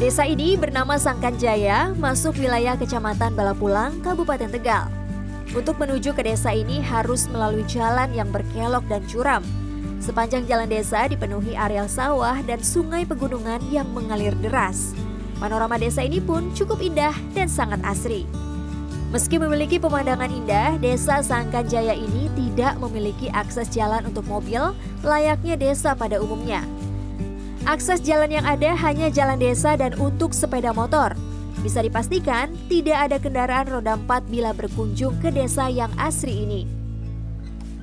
Desa ini bernama Sangkanjaya, masuk wilayah Kecamatan Balapulang, Kabupaten Tegal. Untuk menuju ke desa ini harus melalui jalan yang berkelok dan curam. Sepanjang jalan desa dipenuhi areal sawah dan sungai pegunungan yang mengalir deras. Panorama desa ini pun cukup indah dan sangat asri. Meski memiliki pemandangan indah, desa Sangkanjaya ini tidak memiliki akses jalan untuk mobil layaknya desa pada umumnya. Akses jalan yang ada hanya jalan desa dan untuk sepeda motor. Bisa dipastikan tidak ada kendaraan roda empat bila berkunjung ke desa yang asri ini.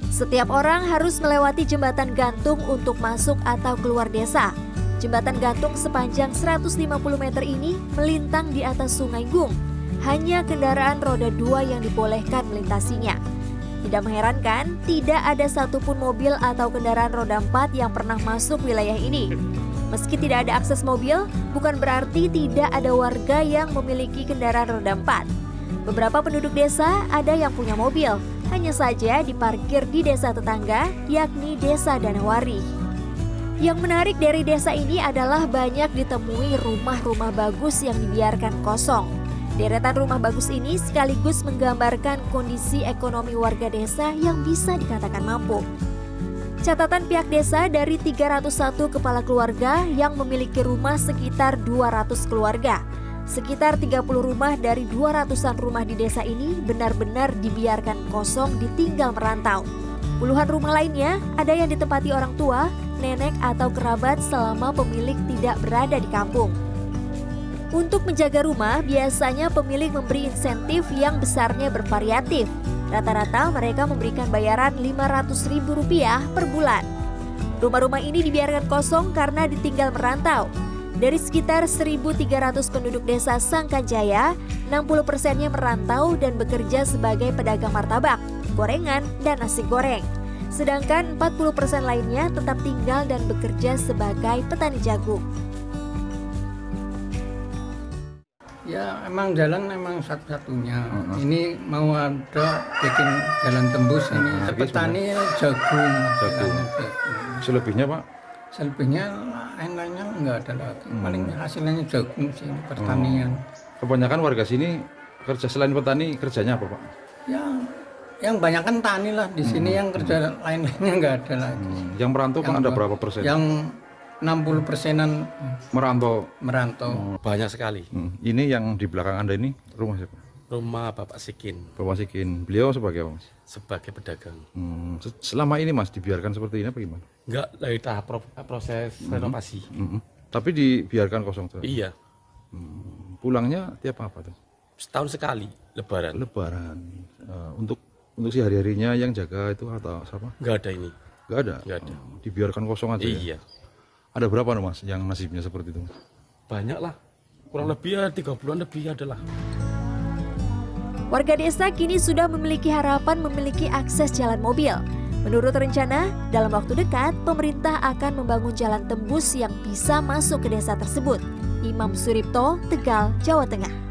Setiap orang harus melewati jembatan gantung untuk masuk atau keluar desa. Jembatan gantung sepanjang 150 meter ini melintang di atas sungai Gung. Hanya kendaraan roda dua yang dibolehkan melintasinya. Tidak mengherankan, tidak ada satupun mobil atau kendaraan roda empat yang pernah masuk wilayah ini. Meski tidak ada akses mobil, bukan berarti tidak ada warga yang memiliki kendaraan roda empat. Beberapa penduduk desa ada yang punya mobil, hanya saja diparkir di desa tetangga, yakni Desa Danawari. Yang menarik dari desa ini adalah banyak ditemui rumah-rumah bagus yang dibiarkan kosong. Deretan rumah bagus ini sekaligus menggambarkan kondisi ekonomi warga desa yang bisa dikatakan mampu. Catatan pihak desa dari 301 kepala keluarga yang memiliki rumah sekitar 200 keluarga. Sekitar 30 rumah dari 200-an rumah di desa ini benar-benar dibiarkan kosong ditinggal merantau. Puluhan rumah lainnya ada yang ditempati orang tua, nenek atau kerabat selama pemilik tidak berada di kampung. Untuk menjaga rumah, biasanya pemilik memberi insentif yang besarnya bervariatif, Rata-rata mereka memberikan bayaran Rp500.000 per bulan. Rumah-rumah ini dibiarkan kosong karena ditinggal merantau. Dari sekitar 1.300 penduduk desa Sangkanjaya, 60 persennya merantau dan bekerja sebagai pedagang martabak, gorengan, dan nasi goreng. Sedangkan 40 persen lainnya tetap tinggal dan bekerja sebagai petani jagung. Ya emang jalan emang satu-satunya. Uh -huh. Ini mau ada bikin jalan tembus ini. Uh, Petani jagung. Jagung. Selebihnya pak? Selebihnya lain-lainnya nggak ada lagi. Hmm. Paling hasilnya jagung sih pertanian. Oh. Kebanyakan warga sini kerja selain petani kerjanya apa pak? Ya yang banyak kan tani lah di sini hmm. yang kerja lain-lainnya nggak ada lagi. Hmm. Yang merantau kan ada berapa persen? Yang 60 persenan merantau. Merantau. Oh, banyak sekali. Hmm. Ini yang di belakang Anda ini rumah siapa? Rumah Bapak Sikin. Bapak Sikin. Beliau sebagai apa, Mas? Sebagai pedagang. Hmm. Selama ini Mas dibiarkan seperti ini apa gimana? Enggak, dari tahap proses hmm. renovasi. Hmm. Tapi dibiarkan kosong tuh. Iya. Hmm. Pulangnya tiap apa tuh? Setahun sekali, lebaran. Lebaran. Uh, untuk untuk si hari-harinya yang jaga itu atau siapa? Enggak ada ini. Enggak ada. Enggak ada. Oh, dibiarkan kosong aja. Ya? Iya. Ya? Ada berapa mas yang nasibnya seperti itu? Banyak lah, kurang lebih ya 30 bulan lebih adalah. Warga desa kini sudah memiliki harapan memiliki akses jalan mobil. Menurut rencana, dalam waktu dekat, pemerintah akan membangun jalan tembus yang bisa masuk ke desa tersebut. Imam Suripto, Tegal, Jawa Tengah.